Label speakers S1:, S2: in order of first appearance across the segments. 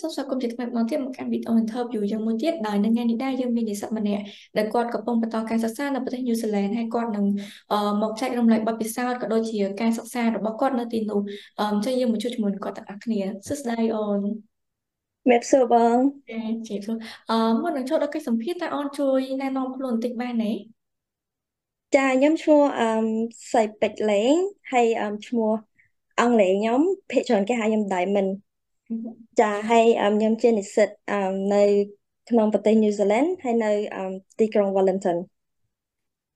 S1: សូមស្វាគមន៍ជាថ្មីម្ដងទៀតមកកាន់វីដេអូ interview យើងមួយទៀតដោយនៅថ្ងៃនេះដែរយើងមាននិស្សិតម្នាក់ដែលគាត់កំពុងបន្តការសិក្សានៅប្រទេសញូហ្សេឡង់ហើយគាត់នឹងមកចែករំលែកបទពិសោធន៍ក៏ដូចជាការសិក្សារបស់គាត់នៅទីនោះអញ្ចឹងយើងមកជួបជាមួយគាត់ទាំងអស់គ្នាសួស្តីអូន
S2: មេបសួរបង
S1: ចាជិះសួរអឺមុននឹងចូលដល់កិច្ចសម្ភាសន៍តើអូនជួយណែនាំខ្លួនបន្តិចបានទេ
S2: ចាខ្ញុំឈ្មោះអឺសៃពេជ្រលេងហើយអឺឈ្មោះអង់គ្លេសខ្ញុំភាគច្រើនគេហៅខ្ញុំ Diamond ចាហើយខ្ញុំជានិស្សិតនៅ ក្នុងប្រទេសញូហ្សេឡង់ហើយនៅទីក្រុង Wellington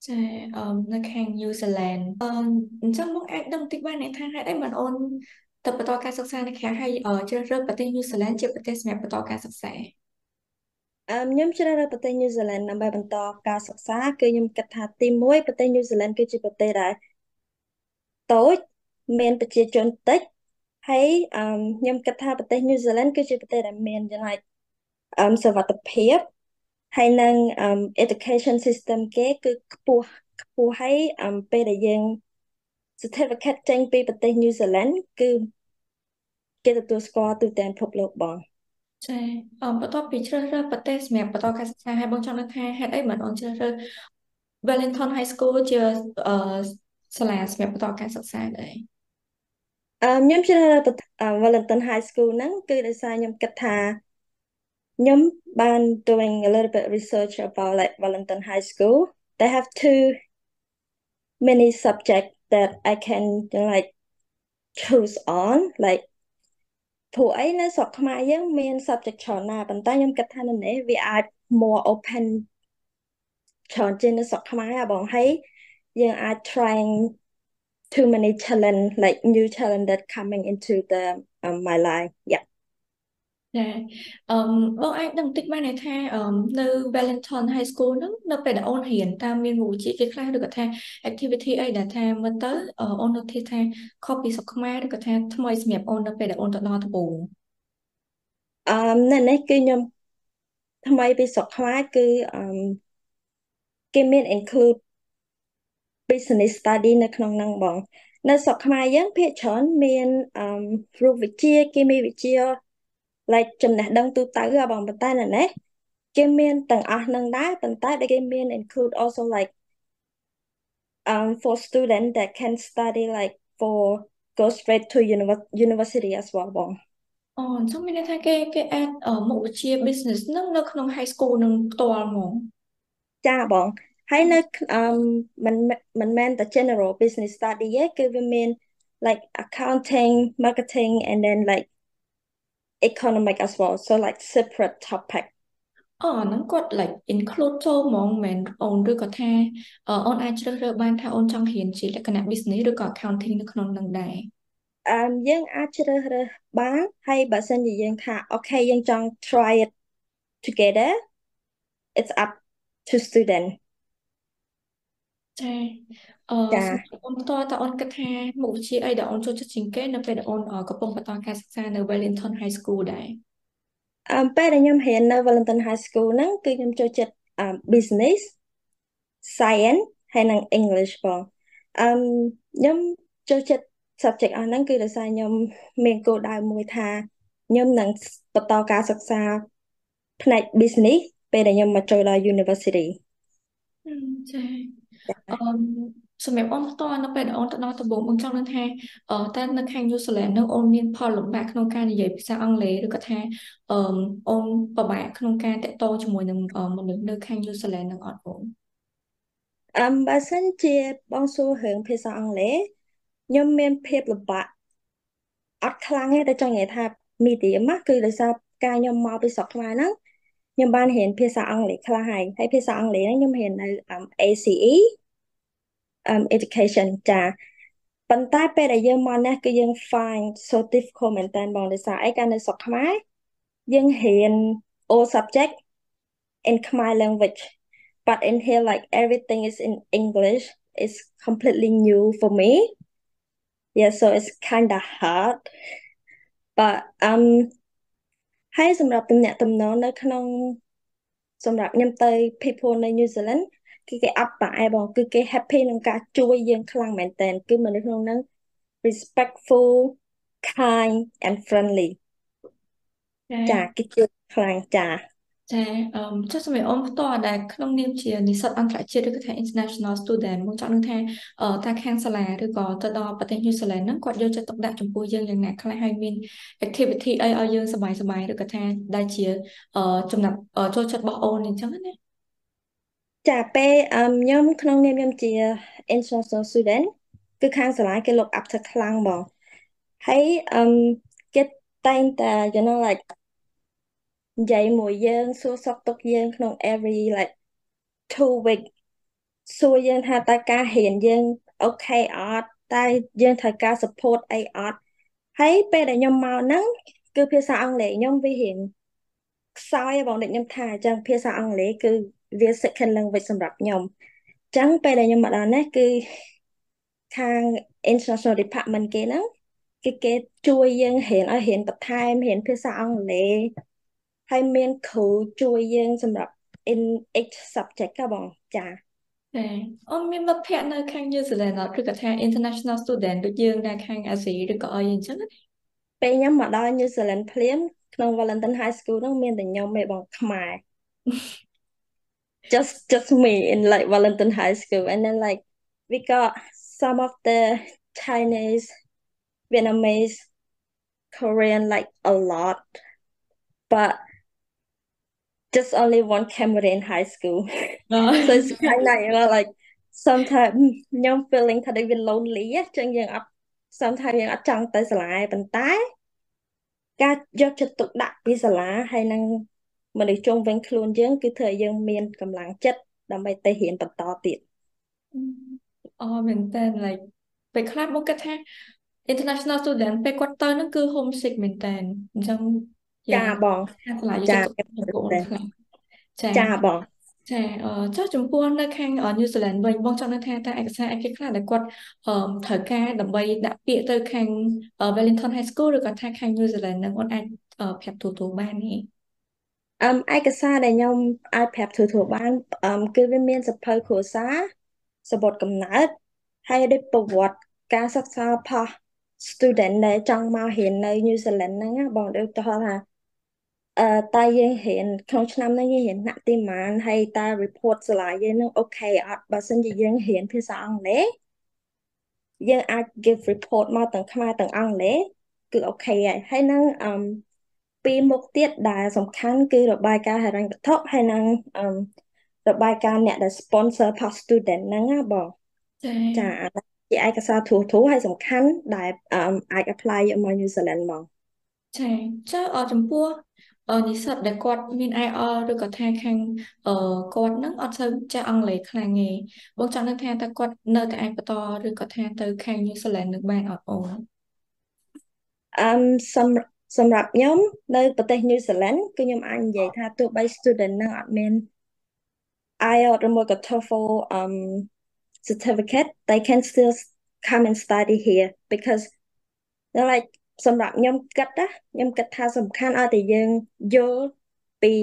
S1: ចាអឺនៅខាងញូហ្សេឡង់អឺអញ្ចឹងមកអាចដឹងតិចបានថាហេតុអីបានអូនទៅបន្តការសិក្សានៅខាងហើយជ្រើសរើសប្រទេសញូហ្សេឡង់ជាប្រទេសសម្រាប់បន្តការសិក្សា
S2: អឺខ្ញុំជ្រើសរើសប្រទេសញូហ្សេឡង់ដើម្បីបន្តការសិក្សាគឺខ្ញុំគិតថាទី1ប្រទេសញូហ្សេឡង់គឺជាប្រទេសដែលតូចមានប្រជាជនតិច ហើយអឺខ្ញុំគិតថាប្រទេសញូហ្សេឡង់គឺជាប្រទេសដែលមានយ៉ាងណាអឺសុវត្ថិភាពហើយនឹង education system គេគឺខ្ពស់ខ្ពស់ហើយពេលដែលយើង certificate ចេញពីប្រទេសញូហ្សេឡង់គឺគេទទួលស្គាល់ទូទាំងពិភពលោកបង
S1: ចាអមបន្ទាប់ពីជ្រើសរើសប្រទេសសម្រាប់បន្តការសិក្សាហើយបងចង់ដឹងថាហេតុអីបានបងជ្រើសរើស Wellington High School ជាអឺសាលាសម្រាប់បន្តការសិក្សាដែរ
S2: អឺខ្ញុំជ្រើសរើស Wellington High School ហ្នឹងគឺដោយសារខ្ញុំគិតថាខ្ញុំបាន doing a little bit research about like Wellington High School they have two many subject that I can like choose on like ព្រោះអីនៅស្រុកខ្មែរយើងមាន subject ច្រើនណាស់ប៉ុន្តែខ្ញុំគិតថានៅនេះវាអាច more open ច្រើនជាងនៅស្រុកខ្មែរហ៎បងហើយយើងអាច trying too many challenge like new challenge that coming into the um, my life yeah
S1: ចាអឺបងអាចដឹងបន្តិចបានថាអឺនៅ Valentine High School ហ្នឹងនៅពេលដែលអូនរៀនតើមានមុខវិជ្ជាជាខ្លះឬក៏ថា activity អីដែលថាមើលទៅអូននៅធាថាខុសពីស្រុកខ្មែរឬក៏ថាថ្មីសម្រាប់អូននៅពេលដែលអូនទៅដល់ដំបូង
S2: អឺនៅនេះគឺខ្ញុំថ្មីពីស្រុកខ្មែរគឺអឺគេមាន include business study នៅក្នុងហ្នឹងបង នៅស្រុកខ្មែរយើងភាគច្រើនមានអឺរូបវិទ្យាគីមីវិទ្យា like ចំណេះដឹងទូទៅហ៎បងប៉ុន្តែនៅនេះគេមានទាំងអស់នឹងដែរប៉ុន្តែដែលគេមាន include also like um for student that can study like for go straight to university as well បង
S1: អូអញ្ចឹងមានន័យថាគេគេអាចមុខវិជ្ជា business នឹងនៅក្នុង high school នឹងផ្ទាល់ហ្មង
S2: ចាបង ហើយនៅអឺមិនមិនមែនតែ general business study ទេគឺវាមាន like accounting marketing and then like economic as well so like separate topic
S1: អូហ្នឹងគាត់ like include ចូលហ្មងមិនអូនឬក៏ថាអូនអាចជ្រើសរើសបានថាអូនចង់រៀនជាលក្ខណៈ business ឬក៏ accounting នៅក្នុងនឹងដែរ
S2: អឺយើងអាចជ្រើសរើសបានហើយបើសិនជាយើងថាអូខេយើងចង់ try it together it's up to student
S1: ចាអឺអូនផ្ទាល់តើអូនគិតថាមុខវិជ្ជាអីដែលអូនចូលចិត្តជាងគេនៅពេលដែលអូនកំពុងបន្តការសិក្សានៅ Wellington High School ដែរ
S2: អឺពេលដែលខ្ញុំរៀននៅ Wellington High School ហ្នឹងគឺខ្ញុំចូលចិត្ត business science ហើយនិង English បងអឺខ្ញុំចូលចិត្ត subject អស់ហ្នឹងគឺដោយសារខ្ញុំមានគោលដៅមួយថាខ្ញុំនឹងបន្តការសិក្សាផ្នែក business ពេលដែលខ្ញុំមកចូលដល់ university
S1: ចា អឺសម្រាប់អូនផ្ទាល់នៅពេលដែលអូនទៅដល់ដំបូងបងចង់ដឹងថាអឺតើនៅខាងញូហ្សេឡង់នឹងអូនមានផលលំបាកក្នុងការនិយាយភាសាអង់គ្លេសឬក៏ថាអឺអូនពិបាកក្នុងការតាក់ទងជាមួយនឹងមនុស្សនៅខាងញូហ្សេឡង់នឹងអត់អូន
S2: អឹមបើសិនជាបងសួររឿងភាសាអង់គ្លេសខ្ញុំមានភាពលំបាកអត់ខ្លាំងទេតែចង់និយាយថា medium គឺដោយសារការខ្ញុំមកពីស្រុកខ្មែរហ្នឹងខ្ញុំបានរៀនភាសាអង់គ្លេសខ្លះហើយហើយភាសាអង់គ្លេសហ្នឹងខ្ញុំរៀននៅ ACE um education ចាប៉ុន្តែពេលដែលយើងមកនេះគឺយើង find so difficult មែនតើបងដោយសារអីកាលនៅស្រុកខ្មែរយើងរៀន all subject in Khmer language but in here like everything is in English it's completely new for me yeah so it's kind of hard but um ហើយសម្រាប់តំណាក់តំណងនៅក្នុងសម្រាប់ខ្ញុំទៅ people នៅ New Zealand គឺគេអបអែបងគឺគេ happy នឹងការជួយយើងខ្លាំងមែនតើគឺមនុស្សក្នុងហ្នឹង respectful kind and friendly
S1: ចា
S2: ចាគេជឿខ្លាំងចា
S1: ចាអឺចុះសម្រាប់អូនផ្ទាល់ដែលក្នុងនាមជានិស្សិតអន្តរជាតិឬក៏ថា international student មកចង់នឹងថាអឺតើខាងសាលាឬក៏ទៅដល់ប្រទេស New Zealand ហ្នឹងគាត់យកចិត្តទុកដាក់ចំពោះយើងយ៉ាងណាខ្លះហើយមាន activity អីឲ្យយើងសប្បាយសប្បាយឬក៏ថាដែលជាអឺចំណាប់អឺចូលចិត្តរបស់អូនអញ្ចឹងណា
S2: ចាពេលអឺខ្ញុំក្នុងនាមខ្ញុំជា international student គឺខាងសាលាគេ look up ទៅខ្លាំងហ្មងហើយអឺគេតែងតែ you know like និយាយមួយយើងសួរសុខទុក្ខយើងក្នុង every like two week សួរយើងថាតើការរៀនយើងអូខេអត់តែយើងត្រូវការ support អីអត់ហើយពេលដែលខ្ញុំមកហ្នឹងគឺភាសាអង់គ្លេសខ្ញុំវារៀនខ្សោយបងដូចខ្ញុំថាអញ្ចឹងភាសាអង់គ្លេសគឺ វា second language សម្រាប់ខ្ញុំអញ្ចឹងពេលដែលខ្ញុំមកដល់នេះគឺខាង international department គេហ្នឹងគឺគេជួយយើងរៀនឲ្យរៀនបន្ថែមរៀនភាសាអង់គ្លេសហើយមានគ្រូជួយយើងសម្រាប់ in each subject ក៏បងចា
S1: ចាអូនមានមិត្តភ័ក្តិនៅខាង New Zealand អត់ឬក៏ថា international student ដូចយើងនៅខាងអាស៊ីឬក៏អីអញ្ចឹងណា
S2: ពេលខ្ញុំមកដល់ New Zealand ភ្លាមក្នុង Valentine High School ហ្នឹងមានតែខ្ញុំឯងបងខ្មែរ just just me in like Valentine High School and then like we got some of the Chinese Vietnamese Korean like a lot but just only one camera in high school so it's kind of you know like sometimes ខ្ញុំ feeling ថាដូចវា lonely អញ្ចឹងយើងអត់ sometimes យើងអត់ចង់ទៅសាលាប៉ុន្តែការយកចិត្តទុកដាក់ពីសាលាហើយនឹង មនុស្សជុំវិញខ្លួនយើង គឺធ្វើឲ្យយើងមានកម្លាំងចិត្តដើម្បីទៅរៀនបន្តទៀត
S1: អូមែនតើ like ពេលខ្លះមកគិតថា international student ពេលគាត់ទៅហ្នឹងគឺ homesick មែនតើអញ្ចឹង
S2: ចាបង
S1: ខាងសាលាយុទ្ធសាស្ត្របងខ្លះ
S2: ចាចាបង
S1: ចាអឺចុះចំពោះនៅខាង New Zealand វិញបងចង់ដឹងថាតើឯកសារអីគេខ្លះដែលគាត់អឺត្រូវការដើម្បីដាក់ពាក្យទៅខាង Wellington High School ឬក៏ថាខាង New Zealand នឹងគាត់អាចប្រាប់ទូទៅបានទេ
S2: អឹមឯកសារដែលខ្ញុំអាចប្រាប់ទូទៅបានអឹមគឺវាមានសភៅគ្រួសារសបុតកំណើតហើយដូចប្រវត្តិការសិក្សាផុស student ដែលចង់មករៀននៅ New Zealand ហ្នឹងបងដូចទៅថាអឺតែយើងរៀនក្នុងឆ្នាំនេះយើងរៀនថ្នាក់ទីប៉ុន្មានហើយតែ report សាលាយើងនឹងអូខេអត់បើសិនជាយើងរៀនភាសាអង់គ្លេសយើងអាច give report មកទាំងខ្មែរទាំងអង់គ្លេសគឺអូខេហើយហើយនឹងអឺ ពីមុខទៀតដែលសំខាន់គឺរបាយការណ៍ហិរញ្ញវត្ថុហើយនឹងអឺរបាយការណ៍អ្នកដែល sponsor past student ហ្នឹងណាបងចាជាឯកសារធូរធូរហើយសំខាន់ដែលអាច apply យកមក New Zealand មក
S1: ចាចុះចំពោះនិស្សិតដែលគាត់មាន IELTS ឬក៏ថាខាងអឺគាត់នឹងអត់សូវចេះអង់គ្លេសខ្លាំងទេបងចង់ដឹងថាតើគាត់នៅតែអាចបន្តឬក៏ថាទៅខាង New Zealand នឹងបានអត់អូន
S2: អឺសម្រាប់ សម្រាប់ខ្ញុំនៅប្រទេស New Zealand គឺខ្ញុំអាចនិយាយថាទោះបី student នឹងអត់មាន IELTS ឬមួយក៏ TOEFL um certificate they can still come and study here because they're like សម្រាប់ខ្ញុំគិតណាខ្ញុំគិតថាសំខាន់ឲ្យតែយើងយល់ពី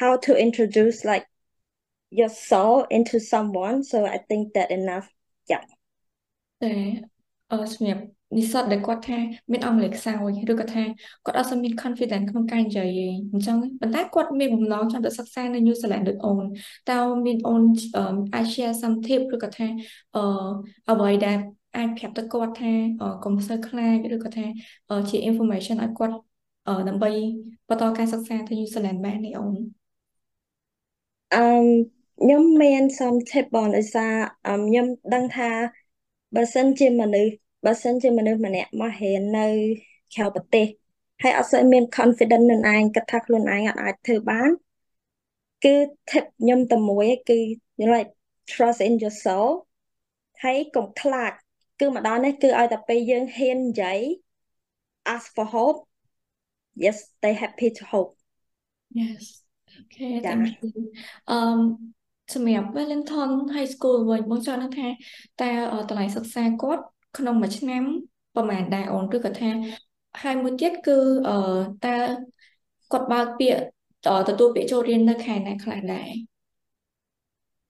S2: how to introduce like your soul into someone so i think that enough yeah
S1: តែអឺសម្រាប់ និស្សិតដែលគាត់ថាមានអង់គ្លេសខ្សោយឬក៏ថាគាត់អត់សូវមាន confidence ក្នុងការនិយាយទេអញ្ចឹងប៉ុន្តែគាត់មានបំណងចង់ទៅសិក្សានៅ New Zealand ដូចអូនតើមានអូនអាច share some tip ឬក៏ថាអឺអ្វីដែលអាចប្រាប់ទៅគាត់ថាកុំសូវខ្លាចឬក៏ថាជា information ឲ្យគាត់ដើម្បីបន្តការសិក្សាទៅ New Zealand បានទេអូន
S2: អឺខ្ញុំមាន some tip បងដោយសារខ្ញុំដឹងថាបើសិនជាមនុស្ស បើសិនជាមនុស្សម្នាក់មករៀននៅក្រៅប្រទេសហើយអត់សូវមាន confidence នឹងឯងគិតថាខ្លួនឯងអត់អាចធ្វើបាន គឺ tip ខ្ញុំតែមួយគឺ like trust in yourself ហើយកុំខ្លាចគឺមកដល់នេះគឺឲ្យតែពេលយើងហ៊ាននិយាយ ask for hope yes they happy to hope
S1: yes okay thank you um សម្រាប់ Wellington High School វិញបងចង់ដឹងថាតើតម្លៃសិក្សាគាត់ ក្នុងមួយឆ្នាំប្រហែលដែរអូនឬក៏ថាហើយមួយទៀតគឺអឺតើគាត់បើកពាក្យទទួលពាក្យចូលរៀននៅខែណាខ្លះដែរ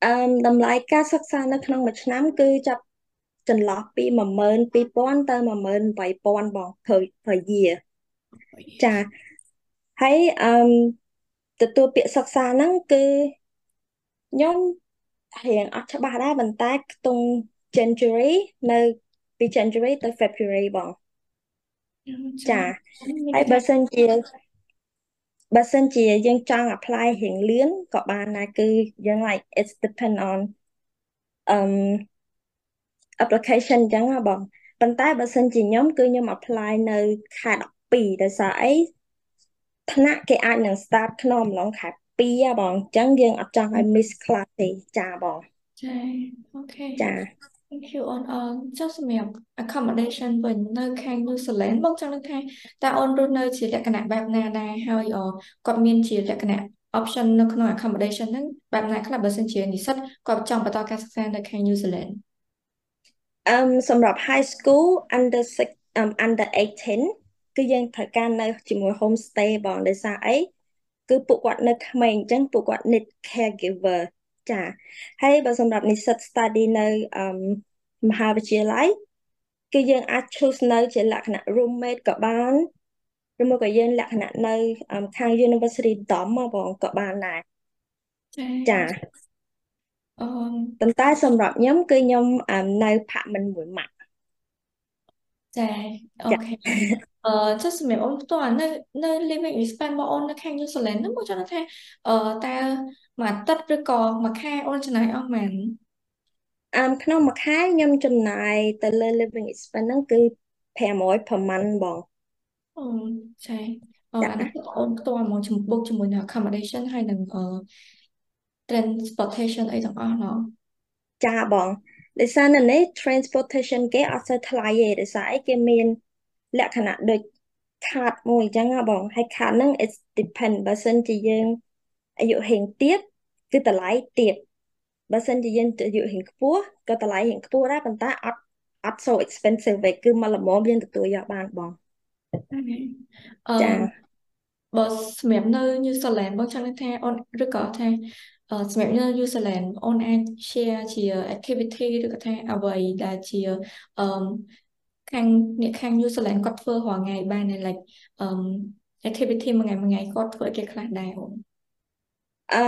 S2: អឺតម្លៃការសិក្សានៅក្នុងមួយឆ្នាំ គឺចាប់ចន្លោះពី12000ទៅ18000បង per per year ចាហើយអឺមទទួលពាក្យសិក្សាហ្នឹងគឺខ្ញុំរៀងអត់ច្បាស់ដែរប៉ុន្តែខ្ទង់ January នៅ ពី January ទៅ February បងចាហើយបើសិនជាបើសិនជាយើងចង់ apply រៀងលឿនក៏បានដែរគឺយើង like it's depend on um application អញ្ចឹងណាបងប៉ុន្តែបើសិនជាខ្ញុំគឺខ្ញុំ apply នៅខែ12ដោយសារអីថ្នាក់គេអាចនឹង start ក្នុងអំឡុងខែ2ហ៎បងអញ្ចឹងយើងអត់ចង់ឲ្យ miss class ទេចាបង
S1: ចាអូខេ
S2: ចា
S1: Thank you អូនអឺចុះសម្រាប់ accommodation វិញនៅខាង New Zealand បងចង់ដឹងថាតើអូនរស់នៅជាលក្ខណៈបែបណាដែរហើយគាត់មានជាលក្ខណៈ option នៅក្នុង accommodation ហ្នឹងបែបណាខ្លះបើសិនជានិស្សិតគាត់ចង់បន្តការសិក្សានៅខាង New Zealand
S2: អឺសម្រាប់ high school under 6 um under 18គឺយើងត្រូវការនៅជាមួយ home stay បងដោយសារអីគឺពួកគាត់នៅក្មេងអញ្ចឹងពួកគាត់ need caregiver ចាហើយបើសម្រាប់និស្សិត study នៅអឺមហាវិទ្យាល័យគឺយើងអាច choose នៅជាលក្ខណៈ roommate ក៏បានឬមកក៏យើងលក្ខណៈនៅខាង University dorm មកបងក៏បានដែរចាអឺប៉ុន្តែសម្រាប់ខ្ញុំគឺខ្ញុំនៅផាកមិនមួយម៉ាក់
S1: ចាអូខេអឺចុះសម្រាប់អូនផ្ទាល់នៅនៅ living expense របស់អូននៅខាង New Zealand ហ្នឹងមកចង់ថាអឺតើ មួយអាទិត្យឬក៏មួយខែអូនចំណាយអស់ប៉ុន្មាន
S2: អឺក្នុងមួយខែខ្ញុំចំណាយទៅលើ living expense ហ្នឹងគឺ500 per month បង
S1: អូចាអឺអានេះអូនផ្ទាល់មកជំបុកជាមួយនឹង accommodation ហើយនឹងអឺ transportation អីទាំងអស់ណោះ
S2: ចាបងដោយសារនៅនេះ transportation គេអត់សូវថ្លៃទេដោយសារអីគេមាន លក្ខណៈដូច card មួយអញ្ចឹងហ៎បងហើយ card ហ្នឹង it depend បើសិនជាយើង អាយុហេងទៀតគឺតម្លៃទៀតបើសិនជាយើងអាយុហេងខ្ពស់ក៏តម្លៃហេងខ្ពស់ដែរប៉ុន្តែអត់អត់ so expensive ទេគឺមកល្មមយើងទទួលយកបានបង
S1: អឺបើសម្រាប់នៅ New Zealand បងចង់ថាអូនឬក៏ថាសម្រាប់នៅ New Zealand អូនអាច share ជា activity ឬក៏ថាអ្វីដែលជាអឺខាងអ្នកខាង New Zealand គាត់ធ្វើរាល់ថ្ងៃបាន like អឺ activity មួយថ្ងៃមួយថ្ងៃគាត់ធ្វើអីគេខ្លះដែរអូន
S2: អឺ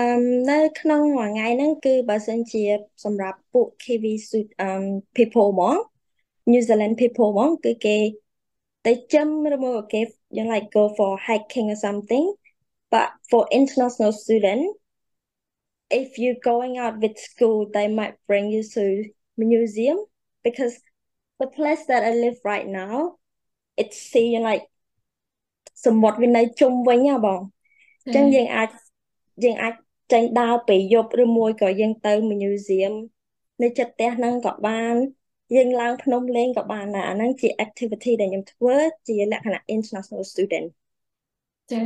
S2: នៅក្នុងមួយថ្ងៃហ្នឹងគឺបើសិនជាសម្រាប់ពួក Kiwi អឺ people ហ្មង New Zealand people ហ្មងគឺគេទៅចឹមឬមកគេយ៉ាង like go for hiking or something but for international student if you going out with school they might bring you to museum because the place that I live right now it's see like សមុទ្រវានៅជុំវិញហ៎បងអញ្ចឹងយើងអាច យើងអាចចេញដើរពេលយប់ឬមួយក៏យើងទៅ museum នៅចិត្តផ្ទះហ្នឹងក៏បានយើងឡើងភ្នំលេងក៏បានដែរអាហ្នឹងជា activity ដែលខ្ញុំធ្វើជាលក្ខណៈ international student
S1: ចា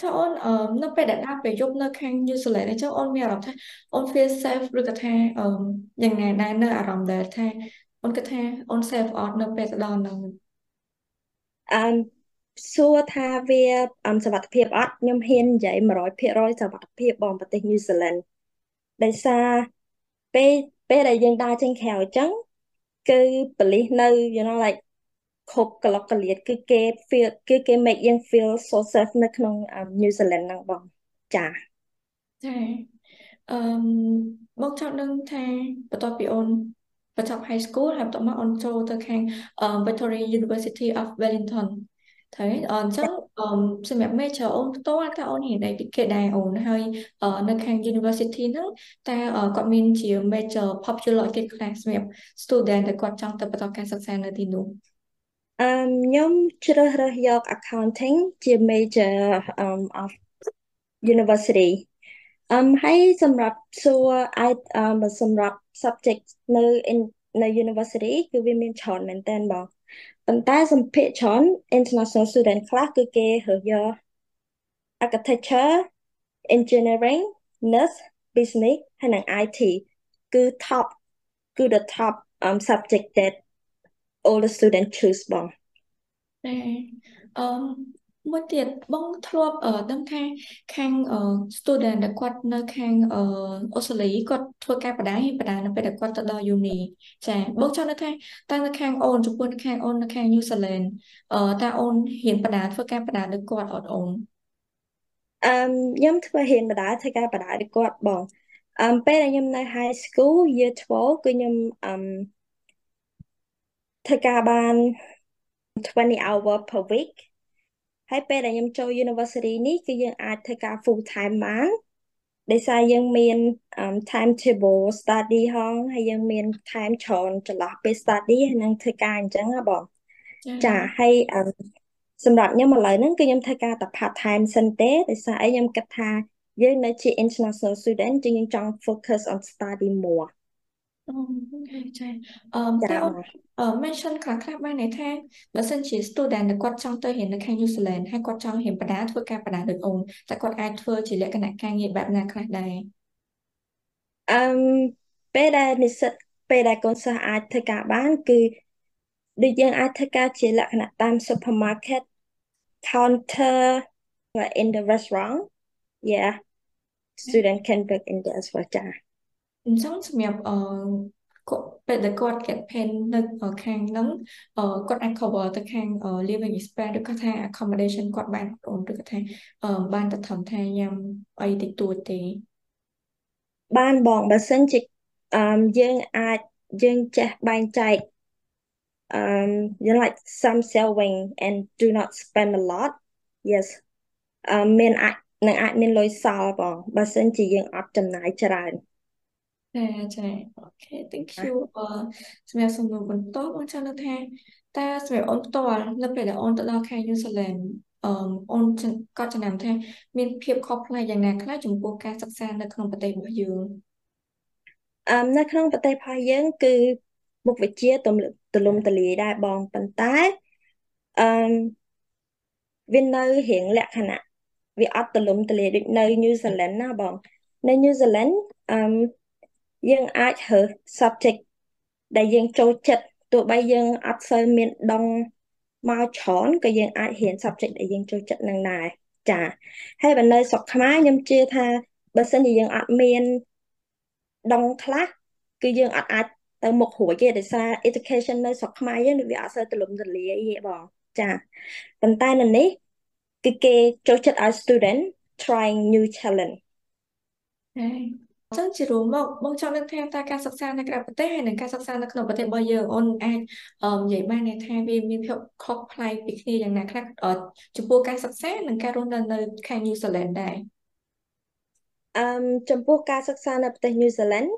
S1: ចុះអូនអឺនៅពេលដែលដើរពេលយប់នៅខាង New Zealand ចុះអូនមានអារម្មណ៍ថាអូន feel safe ឬក៏ថាអឺយ៉ាងណាដែរនៅអារម្មណ៍ដែលថាអូនគិតថាអូន safe អត់នៅពេលទៅដល់ហ្នឹង
S2: អឺ សួរថាវាសុវត្ថិភាពអត់ខ្ញុំហ៊ាននិយាយ100%សុវត្ថិភាពបងប្រទេស New Zealand ដោយសារពេលពេលដែលយើងដើរចេញក្រៅអញ្ចឹងគឺប៉ូលីសនៅ you know like គ្រប់កលកលៀតគឺគេ feel គឺគេ make យើង feel so safe នៅក្នុង New Zealand ហ្នឹងបងចា
S1: ចាអឺមកចង់ដឹងថាបន្ទាប់ពីអូនបញ្ចប់ high school ហើយបន្ទាប់មកអូនចូលទៅខាង Victoria University of Wellington ត្រូវអញ្ចឹងសម្រាប់ major អូនផ្ទាល់តើអូនរៀនអីពីគេដែរអូនហើយនៅខាង university ហ្នឹងតើគាត់មានជា major popular គេខ្លះសម្រាប់ student ដែលគាត់ចង់ទៅបន្តការសិក្សានៅទីនោះ
S2: អឺខ្ញុំជ្រើសរើសយក accounting ជា major um of university អឹមហើយសម្រាប់សួរអាចអឺសម្រាប់ subject នៅនៅ university គឺវាមានច្រើនមែនតើបង ប៉ុន្តែសម្ភារច្រើន international student ខ្លះគឺគេរើសយក architecture engineering nurse business ហើយនិង IT គឺ top គឺ the top um subject that all the student choose បង
S1: តែអឺ មួយទៀតបងធ្លាប់ដឹងថាខាង student ដែលគាត់នៅខាងអូស្ត្រាលីគាត់ធ្វើការបដាហើយបដានៅពេលដែលគាត់ទៅដល់ uni ចាបងចង់ដឹងថាតើនៅខាងអូនចំពោះនៅខាងអូននៅខាង New Zealand អឺតើអូនហ៊ានបដាធ្វើការបដាដូចគាត់អត់អូន
S2: អឺខ្ញុំធ្វើរៀនបដាធ្វើការបដាឲ្យគាត់បងអឺពេលដែលខ្ញុំនៅ high school year 12គឺខ្ញុំអឺធ្វើការបាន20 hour per week ហើយពេលដែលខ្ញុំចូល university នេះគឺយើងអាចធ្វើការ full time បានដោយសារយើងមាន time table study ហងហើយយើងមាន time ច្រើនចន្លោះពេល study ហើយនឹងធ្វើការអញ្ចឹងណាបងចាហើយសម្រាប់ខ្ញុំឥឡូវហ្នឹងគឺខ្ញុំធ្វើការតែ part time សិនទេដោយសារអីខ្ញុំគិតថាយើងនៅជា international student ជាងយើងចង់ focus on study more
S1: អូខេចាអឺតែអឺ mention ខ្លះខ្លះបានន័យថាបើសិនជា student គាត់ចង់ទៅរៀននៅខាង New Zealand ហើយគាត់ចង់រៀនបដាធ្វើការបដាដូចអូនតែគាត់អាចធ្វើជាលក្ខណៈការងារបែបណាខ្លះដែរ
S2: អឺពេលដែលនិស្សិតពេលដែលកូនសិស្សអាចធ្វើការបាន គឺដូចយើងអាចធ្វើការជាលក្ខណៈតាម supermarket counter in the restaurant yeah student can work in there as well ចា
S1: អញ្ចឹងសម្រាប់អឺគាត់ពេលដែលគាត់ get pen នៅខាងហ្នឹងគាត់អាច cover ទៅខាង living expense ឬក៏ថា accommodation គាត់បានអូនឬក៏ថាបានទៅធំថាញ៉ាំអីតិចតួចទេ
S2: បានបងបើសិនជាអឺយើងអាចយើងចេះបែងចែក um you know like some saving and do not spend a lot yes អឺមានអាចនឹងអាចមានលុយសល់បងបើសិនជាយើងអត់ចំណាយច្រើន
S1: ចាចាអូខេ thank you អឺសម្រាប់សំណួរបន្តបងចង់នឹងថាតើសម្រាប់អូនផ្ទាល់នៅពេលដែលអូនទៅដល់ខេត្ត New Zealand អឺអូនក៏ចំណាំថាមានភាពខុសប្លែកយ៉ាងណាខ្លះចំពោះការសិក្សានៅក្នុងប្រទេសរបស់យើង
S2: អឺនៅក្នុងប្រទេសរបស់យើងគឺមុខវិជ្ជាទម្ទលំទលាយដែរបងប៉ុន្តែអឺវានៅរៀងលក្ខណៈវាអត់ទលំទលាយដូចនៅ New Zealand ណាបងនៅ New Zealand អឺ យើងអាចរើស subject ដែលយើងចូលចិត្តទោះបីយើងអត់សូវមានដងមកច្រើនក៏យើងអាចរៀន subject ដែលយើងចូលចិត្តនឹងដែរចាហើយបើនៅស្រុកខ្មែរខ្ញុំជឿថាបើសិនជាយើងអត់មានដងខ្លះគឺយើងអត់អាចទៅមុខរួចទេដោយសារ education នៅស្រុកខ្មែរយើងវាអត់សូវទូលំទូលាយទេបងចាប៉ុន្តែនៅនេះគឺគេចូលចិត្តឲ្យ student trying new challenge
S1: ចឹងជារួមមកបងចង់នឹងថាតើការសិក្សានៅក្រៅប្រទេសហើយនិងការសិក្សានៅក្នុងប្រទេសរបស់យើងអូនអាចនិយាយបានថាវាមានភាពខុសប្លែកពីគ្នាយ៉ាងណាខ្លះចំពោះការសិក្សានិងការរស់នៅនៅខាង New Zealand ដែរ
S2: អឺចំពោះការសិក្សានៅប្រទេស New Zealand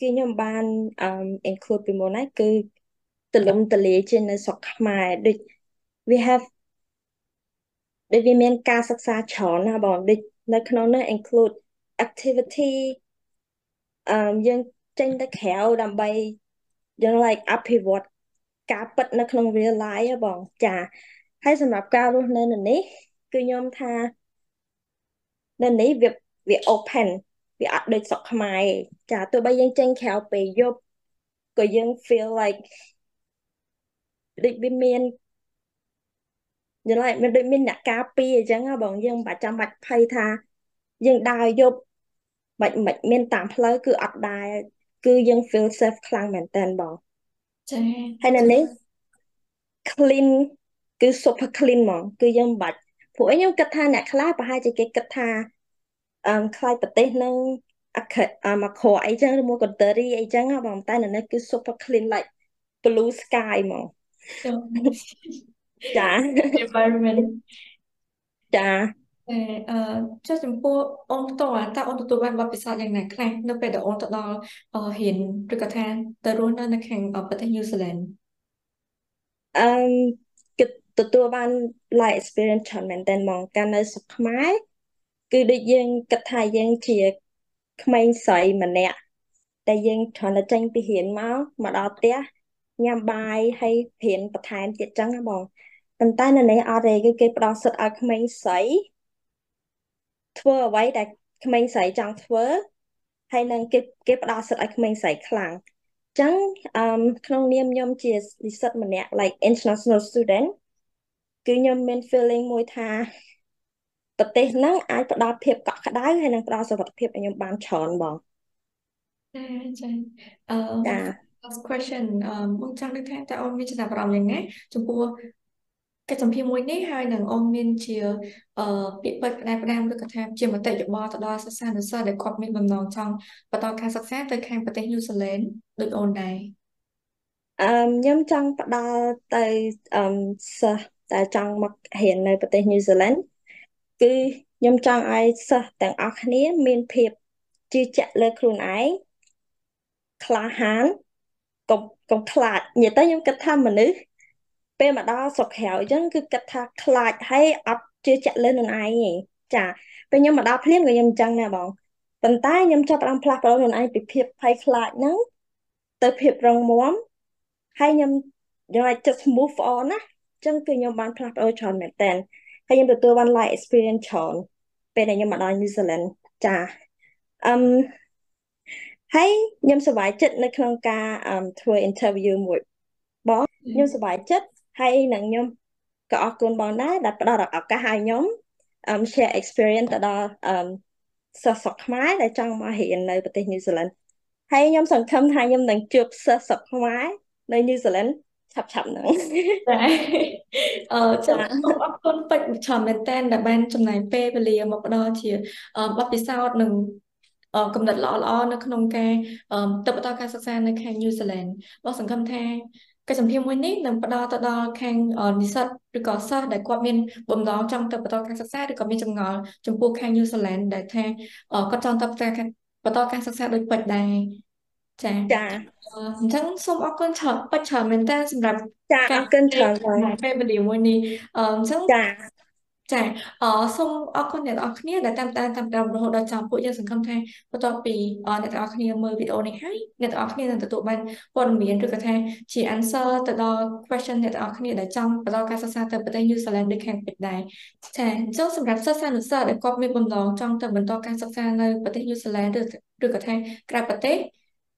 S2: គឺខ្ញុំបានអឺ include ពីមុនហើយគឺទលំទលាយជានៅស្រុកខ្មែរដូច we have ដូចវាមានការសិក្សាច្រើនណាបងដូចនៅក្នុងនោះ include activity អឺយើងចេញទៅក្រៅដើម្បីយើង like អភិវឌ្ឍការពិតនៅក្នុង real life ហ៎បងចាហើយសម្រាប់ការរស់នៅនៅនេះ គឺខ្ញុំថានៅនេះវាវា open វាអត់ដូចស្រុកខ្មែរចាទោះបីយើងចេញក្រៅពេលយប់ក៏យើង feel like ដូចវាមានយល់ហើយមានដូចមានអ្នកការពារអញ្ចឹងបងយើងមិនបាច់ចាំបាច់ភ័យថា យើងដើរយប់មិនមិនមានតាមផ្លូវគឺអត់ដែរគឺយើង feel safe ខ្លាំងមែនតើបង
S1: ចា៎
S2: ហើយនៅនេះ clean គឺ super clean ហ្មងគឺយើងមិនបាច់ព្រោះខ្ញុំគិតថាអ្នកខ្លះប្រហែលជាគេគិតថាអឺខ្លាចប្រទេសនឹងអខអមខអីចឹងឬមួយក៏ dirty អីចឹងបងតែនៅនេះគឺ super clean like blue sky ហ្មងចា
S1: environment
S2: ចា
S1: តែអឺចុះចំពោះអូនផ្ទាល់តើអូនទទួលបានបទពិសោធន៍យ៉ាងណាខ្លះនៅពេលដែលអូនទៅដល់ហ៊ានឬក៏ថាទៅរស់នៅនៅខាងប្រទេស New Zealand
S2: អឺគឺទទួលបាន life experience ច្រើនមែនទែនហ្មងកាលនៅស្រុកខ្មែរគឺដូចយើងគិតថាយើងជាក្មេងស្រីម្នាក់តែយើងគ្រាន់តែចេញពីរៀនមកមកដល់ផ្ទះញ៉ាំបាយហើយរៀនបន្ថែមទៀតចឹងណាបងប៉ុន្តែនៅនេះអត់ទេគឺគេផ្ដល់សិទ្ធឲ្យក្មេងស្រី ធ្វើអ្វីដែលក្មេងស្រីចង់ធ្វើហើយនឹងគេគេផ្ដល់សិទ្ធឲ្យក្មេងស្រីខ្លាំងចឹងអឺក្នុងនាមខ្ញុំជានិស្សិតម្នាក់ like international student គឺខ្ញុំមាន feeling មួយថាប្រទេសហ្នឹងអាចផ្ដល់ភាពកក់ក្ដៅហើយនិងផ្ដល់សុវត្ថិភាពឲ្យខ្ញុំបានច្រើនបង
S1: ចាចាអឺចា last question អឺមកចង់នឹងថាតើអូនមានចំណាប់អារម្មណ៍យ៉ាងណាចំពោះ កិច្ចសម្ភារមួយនេះហើយនឹងអូនមានជាអឺពាក្យពេចន៍ផ្ដាំផ្ដាំឬក៏ថាជាមតិយោបល់ទៅដល់សិស្សានុសិស្សដែលគាត់មានបំណងចង់បន្តការសិក្សាទៅខាងប្រទេសញូហ្សេឡង់ដូចអូនដែរ
S2: អឺខ្ញុំចង់ផ្ដល់ទៅអឺសិស្សដែលចង់មករៀននៅប្រទេសញូហ្សេឡង់គឺខ្ញុំចង់ឲ្យសិស្សទាំងអស់គ្នា មានភាពជឿជាក់លើខ្លួនឯងក្លាហានកុំកុំខ្លាចនិយាយទៅខ្ញុំគិតថាមនុស្ស ពេលមកដល់ស្រុកក្រៅអញ្ចឹងគឺគិតថាខ្លាចហើយអត់ជឿជាក់លើខ្លួនឯងទេចាពេលខ្ញុំមកដល់ភ្លាមក៏ខ្ញុំអញ្ចឹងដែរបងប៉ុន្តែខ្ញុំចាប់ផ្ដើមផ្លាស់ប្ដូរខ្លួនឯងពីភាពភ័យខ្លាចហ្នឹងទៅភាពរឹងមាំហើយខ្ញុំយកឲ្យចិត្ត move on ណាអញ្ចឹងគឺខ្ញុំបានផ្លាស់ប្ដូរច្រើនមែនតើហើយខ្ញុំទទួលបាន life experience ច្រើនពេលដែលខ្ញុំមកដល់ New Zealand ចាអឹមហើយខ្ញុំសប្បាយចិត្តនៅក្នុងការធ្វើ interview មួយបងខ្ញុំសប្បាយចិត្ត ហើយនឹងខ្ញុំក៏អរគុណបងដែរដែលផ្ដល់ឱកាសឲ្យខ្ញុំ share experience ទៅដល់សិស្សស្រុកខ្មែរដែលចង់មករៀននៅប្រទេស New Zealand ហើយខ្ញុំសង្ឃឹមថាខ្ញុំនឹងជួបសិស្សស្រុកខ្មែរនៅ New Zealand ឆាប់ឆាប់ហ្នឹង
S1: ចាអឺចាអរគុណពេជ្រច្រើនមែនតើដែលបានចំណាយពេលវេលាមកផ្ដល់ជាបទពិសោធន៍និងកំណត់ល្អៗនៅក្នុងការទៅបន្តការសិក្សានៅខាងញូហ្សេឡង់បងសង្ឃឹមថា កិច្ចសម្ភារមួយនេះនឹងផ្ដល់ទៅដល់ខាងនិស្សិតឬក៏សិស្សដែលគាត់មានបំណងចង់ទៅបន្តការសិក្សាឬក៏មានចម្ងល់ចំពោះខាងញូហ្សេឡង់ដែលថាគាត់ចង់ទៅបន្តការសិក្សាដូចពេចដែរចា
S2: ចា
S1: អញ្ចឹងសូមអរគុណច្រើនពេចច្រើនមែនតើសម្រាប់
S2: ចាអរគុណច្រើន
S1: ពេលវេលាមួយនេះអញ្ចឹង
S2: ចា
S1: ចាអសូមអរគុណអ្នកទាំងអស់គ្នាដែលតាមដានតាមដានរហូតដល់ចប់ពួកយើងសង្ឃឹមថាបន្ទាប់ពីអ្នកទាំងអស់គ្នាមើលវីដេអូនេះហើយអ្នកទាំងអស់គ្នានឹងទទួលបានព័ត៌មានឬក៏ថាជា answer ទៅដល់ question អ្នកទាំងអស់គ្នាដែលចង់បន្តការសិក្សាទៅប្រទេស New Zealand ដូចខាងពេចដែរចាអញ្ចឹងសម្រាប់សិស្សានុសិស្សដែលគាត់មានបំណងចង់ទៅបន្តការសិក្សានៅប្រទេស New Zealand ឬឬក៏ថាក្រៅប្រទេស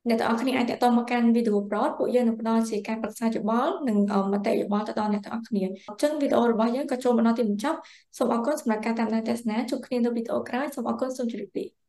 S1: អ្នកទាំងអស់គ្នាអាចតតមកកាន់វីដេអូប្រតពួកយើងនឹងផ្ដល់ជាការប្រឹក្សាយោបល់និងមតិយោបល់ទៅដល់អ្នកទាំងអស់គ្នាអញ្ចឹងវីដេអូរបស់យើងក៏ចូលមកដល់ទីបញ្ចប់សូមអរគុណសម្រាប់ការតាមដានទស្សនាជួបគ្នានៅវីដេអូក្រោយសូមអរគុណសូមជម្រាបលា